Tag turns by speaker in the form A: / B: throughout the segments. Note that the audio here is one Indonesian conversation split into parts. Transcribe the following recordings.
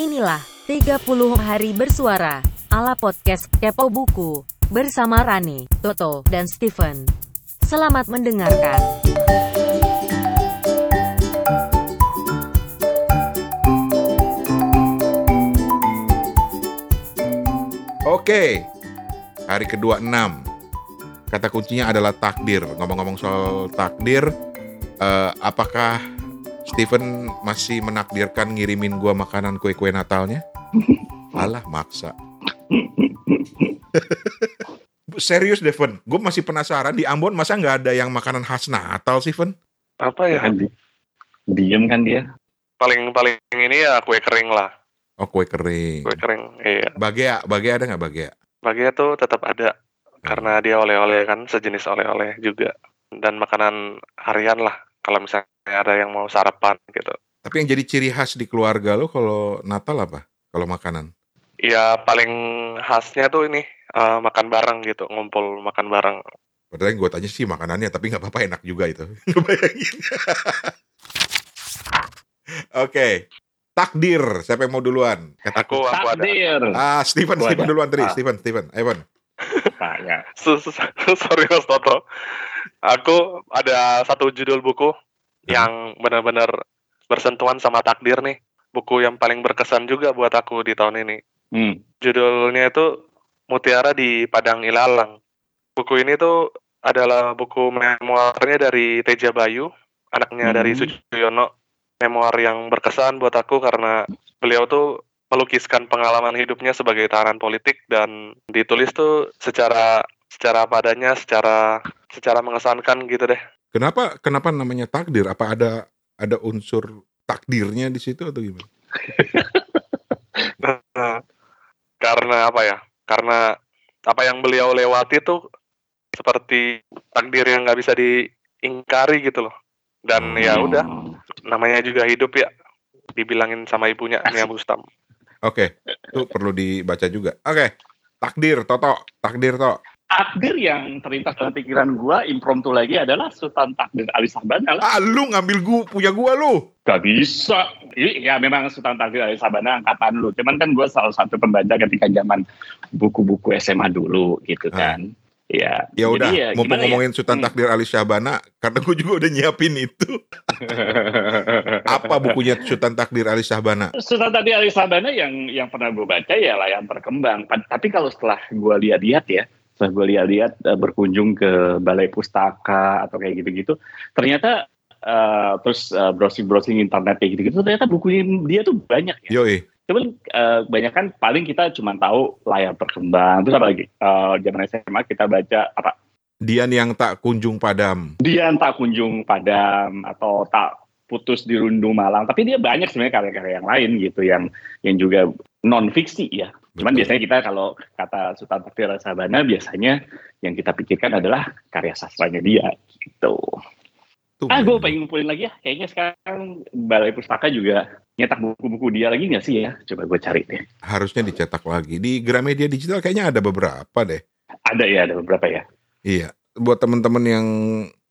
A: Inilah 30 hari bersuara ala podcast Kepo Buku bersama Rani, Toto, dan Steven. Selamat mendengarkan.
B: Oke, hari kedua enam. Kata kuncinya adalah takdir. Ngomong-ngomong soal takdir, eh, apakah Steven masih menakdirkan ngirimin gua makanan kue-kue Natalnya? Alah, maksa. Serius, Devon. Gue masih penasaran di Ambon masa nggak ada yang makanan khas Natal sih, Ven?
C: apa ya
D: di- diem kan dia.
C: paling paling ini ya kue kering lah
B: Oh, kue kering.
C: kue kering iya
B: Bagea, bagea ada nggak bagea?
C: bagian tuh tetap ada karena dia oleh-oleh kan sejenis oleh-oleh juga dan makanan harian lah kalau misalnya ada yang mau sarapan gitu
B: Tapi yang jadi ciri khas di keluarga lo kalau Natal apa? Kalau makanan?
C: ya paling khasnya tuh ini eh, makan bareng gitu ngumpul makan bareng
B: Padahal yang gue tanya sih makanannya, tapi nggak apa-apa enak juga itu. Ngebayangin. Oke, takdir. Siapa yang mau duluan? Kata
C: aku aku ada
D: Takdir.
B: Ah, Steven, Steven
D: ada.
B: duluan tadi.
D: Ah.
B: Steven, Steven. Evan.
D: Ya.
C: Su- sorry Mas Toto aku ada satu judul buku yang benar-benar bersentuhan sama takdir nih buku yang paling berkesan juga buat aku di tahun ini
D: Hmm.
C: Judulnya itu Mutiara di Padang Ilalang. Buku ini tuh adalah buku memoirnya dari Teja Bayu, anaknya
D: Hmm.
C: dari Sujoyono. Memoir yang berkesan buat aku karena beliau tuh melukiskan pengalaman hidupnya sebagai tahanan politik dan ditulis tuh secara secara padanya, secara secara mengesankan gitu deh.
B: Kenapa kenapa namanya takdir? Apa ada ada unsur takdirnya di situ atau gimana?
C: Nah, karena apa ya? Karena apa yang beliau lewati tuh seperti takdir yang nggak bisa diingkari gitu loh. Dan ya
D: Hmm.
C: udah, namanya juga hidup ya. Dibilangin sama ibunya Mia Bustam.
B: Oke, itu perlu dibaca juga. Oke, takdir, Toto, takdir, Toto.
D: Takdir yang terlintas dalam pikiran gua impromptu lagi adalah Sultan Takdir Ali Sabana lah.
B: Ah, lu ngambil gua punya gua lu.
D: Gak bisa. Ini ya memang Sultan Takdir Ali Sabana angkatan lu. Cuman kan gua salah satu pembaca ketika zaman buku-buku SMA dulu gitu
B: Ah.
D: kan. Ya.
B: Ya
D: jadi
B: udah,
D: ya,
B: mau
D: ya?
B: ngomongin Sultan
D: Hmm.
B: Takdir Ali Syahbana, karena gua juga udah nyiapin itu. Apa bukunya Sultan Takdir Ali Syahbana?
D: Sultan Takdir Ali Sabana yang yang pernah gue baca ya layar berkembang. Pa- Tapi kalau setelah gue lihat-lihat ya, setelah gue lihat-lihat eh, berkunjung ke balai pustaka atau kayak gitu-gitu, ternyata eh, terus eh, browsing-browsing internet kayak gitu-gitu, ternyata bukunya dia tuh banyak ya.
B: Yoi.
D: Cuman eh, banyak kan paling kita cuma tahu layar berkembang. Terus apa lagi? Eh, zaman SMA kita baca apa?
B: Dian yang tak kunjung padam.
D: Dia tak kunjung padam atau tak putus di rundu malang. Tapi dia banyak sebenarnya karya-karya yang lain gitu yang yang juga non fiksi ya. Cuman
B: Betul.
D: biasanya kita kalau kata Sultan Takdir Sabana biasanya yang kita pikirkan adalah karya sastranya dia gitu.
B: Tuh,
D: Ah, gue pengen ngumpulin lagi ya. Kayaknya sekarang Balai Pustaka juga nyetak buku-buku dia lagi nggak sih ya? Coba gue cari deh.
B: harusnya dicetak lagi. Di Gramedia Digital kayaknya ada beberapa deh.
D: Ada ya, ada beberapa ya.
B: Iya, buat teman-teman yang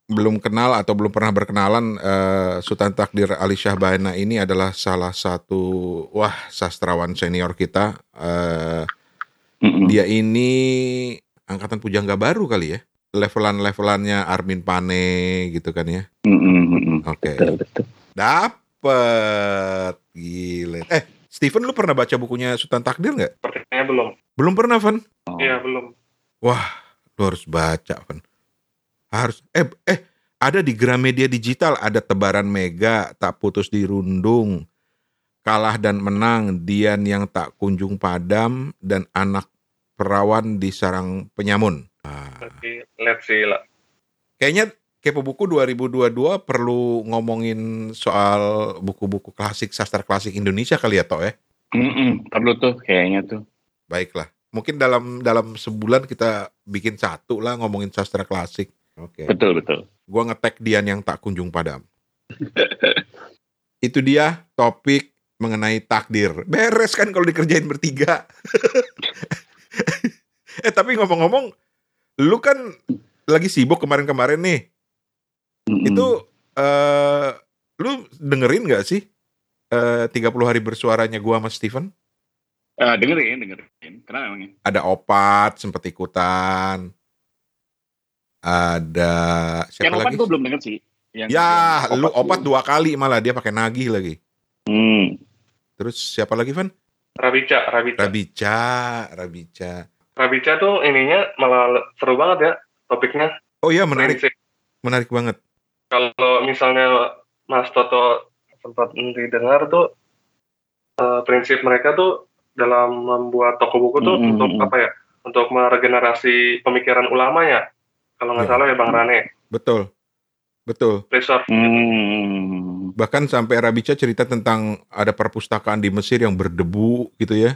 B: belum kenal atau belum pernah berkenalan, eh, Sultan Takdir Ali Syahbana ini adalah salah satu wah sastrawan senior kita. Eh,
D: Mm-mm.
B: dia ini angkatan pujangga baru kali ya, levelan-levelannya Armin Pane gitu kan ya.
D: Mm-mm.
B: Oke,
D: Betul, betul.
B: dapet gile. Eh, Steven lu pernah baca bukunya Sultan Takdir nggak?
C: Sepertinya belum.
B: Belum pernah, Van?
D: Oh.
C: Iya, belum.
B: Lu harus baca, Van. Harus. Eh, eh, ada di Gramedia Digital ada tebaran mega tak putus dirundung, kalah dan menang, Dian yang tak kunjung padam dan anak perawan di sarang penyamun. Ah,
C: see lah.
B: kayaknya Kepo Buku 2022 perlu ngomongin soal buku-buku klasik sastra klasik Indonesia kali ya, Toh ya.
D: Mm-mm, perlu tuh kayaknya tuh.
B: Baiklah. Mungkin dalam dalam sebulan kita bikin satu lah ngomongin sastra klasik. Oke.
D: Betul, betul.
B: Gua ngetek Dian yang tak kunjung padam. Itu dia topik mengenai takdir. Beres kan kalau dikerjain bertiga. eh tapi ngomong-ngomong, lu kan lagi sibuk kemarin-kemarin nih.
D: Mm-mm.
B: Itu eh lu dengerin nggak sih eh, 30 hari bersuaranya gua sama Steven?
D: Eh, dengerin, dengerin. Kenapa emangnya?
B: Ada Opat sempat ikutan. Ada siapa
D: Yang opat
B: lagi?
D: gue belum denger sih. Yang,
B: Ya,
D: yang
B: lu
D: Opat
B: Opat dua kali malah dia pakai nagih lagi.
D: Hmm.
B: Terus siapa lagi, Van?
C: Rabica, Rabica.
B: Rabica, Rabica.
C: Rabica tuh ininya malah seru banget ya topiknya.
B: Oh iya menarik,
C: Prinsip.
B: menarik banget.
C: Kalau misalnya Mas Toto sempat didengar tuh eh, prinsip mereka tuh dalam membuat toko buku tuh
D: Mm-mm.
C: untuk apa ya? Untuk meregenerasi pemikiran ulama ya. Kalau nggak
B: Ya.
C: salah ya Bang Rane.
B: Betul, betul.
C: Reserve.
D: Hmm.
B: Bahkan sampai Rabica cerita tentang ada perpustakaan di Mesir yang berdebu gitu ya.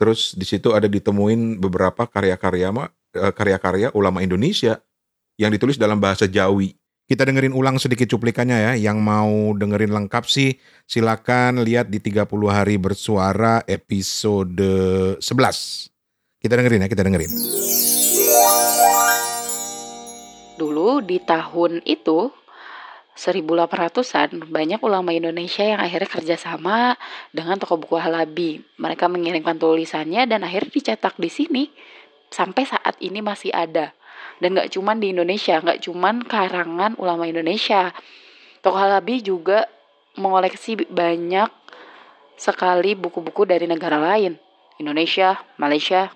B: Terus di situ ada ditemuin beberapa karya-karya eh, karya-karya ulama Indonesia yang ditulis dalam bahasa Jawi. Kita dengerin ulang sedikit cuplikannya ya. Yang mau dengerin lengkap sih silakan lihat di 30 hari bersuara episode 11. Kita dengerin ya, kita dengerin.
E: Di tahun itu 1800-an banyak ulama Indonesia yang akhirnya kerjasama dengan toko buku Halabi. Mereka mengirimkan tulisannya dan akhirnya dicetak di sini sampai saat ini masih ada. Dan nggak cuman di Indonesia, nggak cuman karangan ulama Indonesia. Toko Halabi juga mengoleksi banyak sekali buku-buku dari negara lain. Indonesia, Malaysia,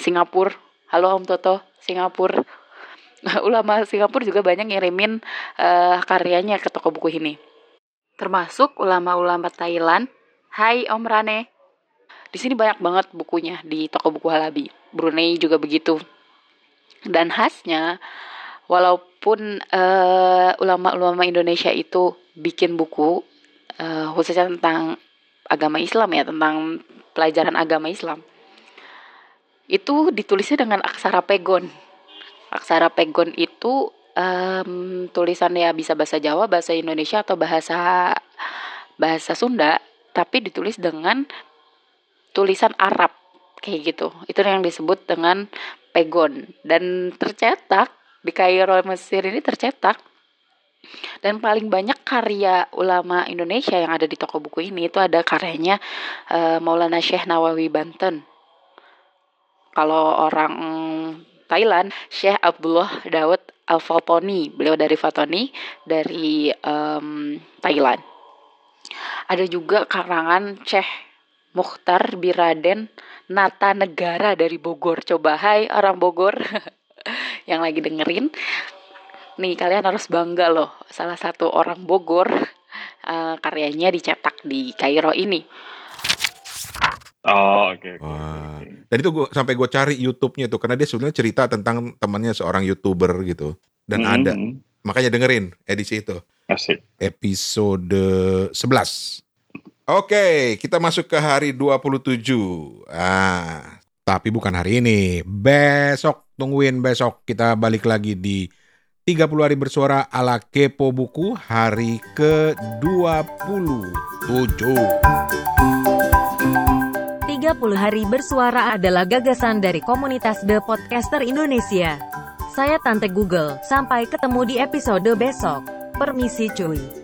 E: Singapura. Halo Om Toto, Singapura. Ulama Singapura juga banyak ngirimin eh, karyanya ke toko buku ini. Termasuk ulama-ulama Thailand. Hai Om Rane. Di sini banyak banget bukunya di toko buku Halabi. Brunei juga begitu. Dan khasnya, walaupun eh, ulama-ulama Indonesia itu bikin buku eh, khususnya tentang agama Islam ya, tentang pelajaran agama Islam, itu ditulisnya dengan aksara pegon. Aksara pegon itu em, tulisannya bisa bahasa Jawa, bahasa Indonesia atau bahasa bahasa Sunda, tapi ditulis dengan tulisan Arab kayak gitu. Itu yang disebut dengan pegon dan tercetak di Kairo Mesir ini tercetak. Dan paling banyak karya ulama Indonesia yang ada di toko buku ini itu ada karyanya eh, Maulana Syekh Nawawi Banten. Kalau orang Thailand, Syekh Abdullah Daud Al-Fatoni. Beliau dari Fatoni, dari em, Thailand. Ada juga karangan Syekh Mukhtar Biraden Nata Negara dari Bogor. Coba hai orang Bogor yang lagi dengerin. Nih kalian harus bangga loh. Salah satu orang Bogor eh, karyanya dicetak di Kairo ini.
D: Oh, oke. oke,
B: Wah.
D: oke.
B: Dan itu gua sampai gue cari YouTube-nya tuh karena dia sebenarnya cerita tentang temannya seorang YouTuber gitu. Dan
D: Hmm,
B: ada.
D: hmm.
B: Makanya dengerin edisi itu.
D: Asik.
B: Episode 11. Oke, kita masuk ke hari 27. Ah, tapi bukan hari ini. Besok, tungguin besok. Kita balik lagi di 30 hari bersuara ala Kepo Buku hari ke-27.
A: 30 hari bersuara adalah gagasan dari komunitas The Podcaster Indonesia. Saya Tante Google, sampai ketemu di episode besok. Permisi cuy.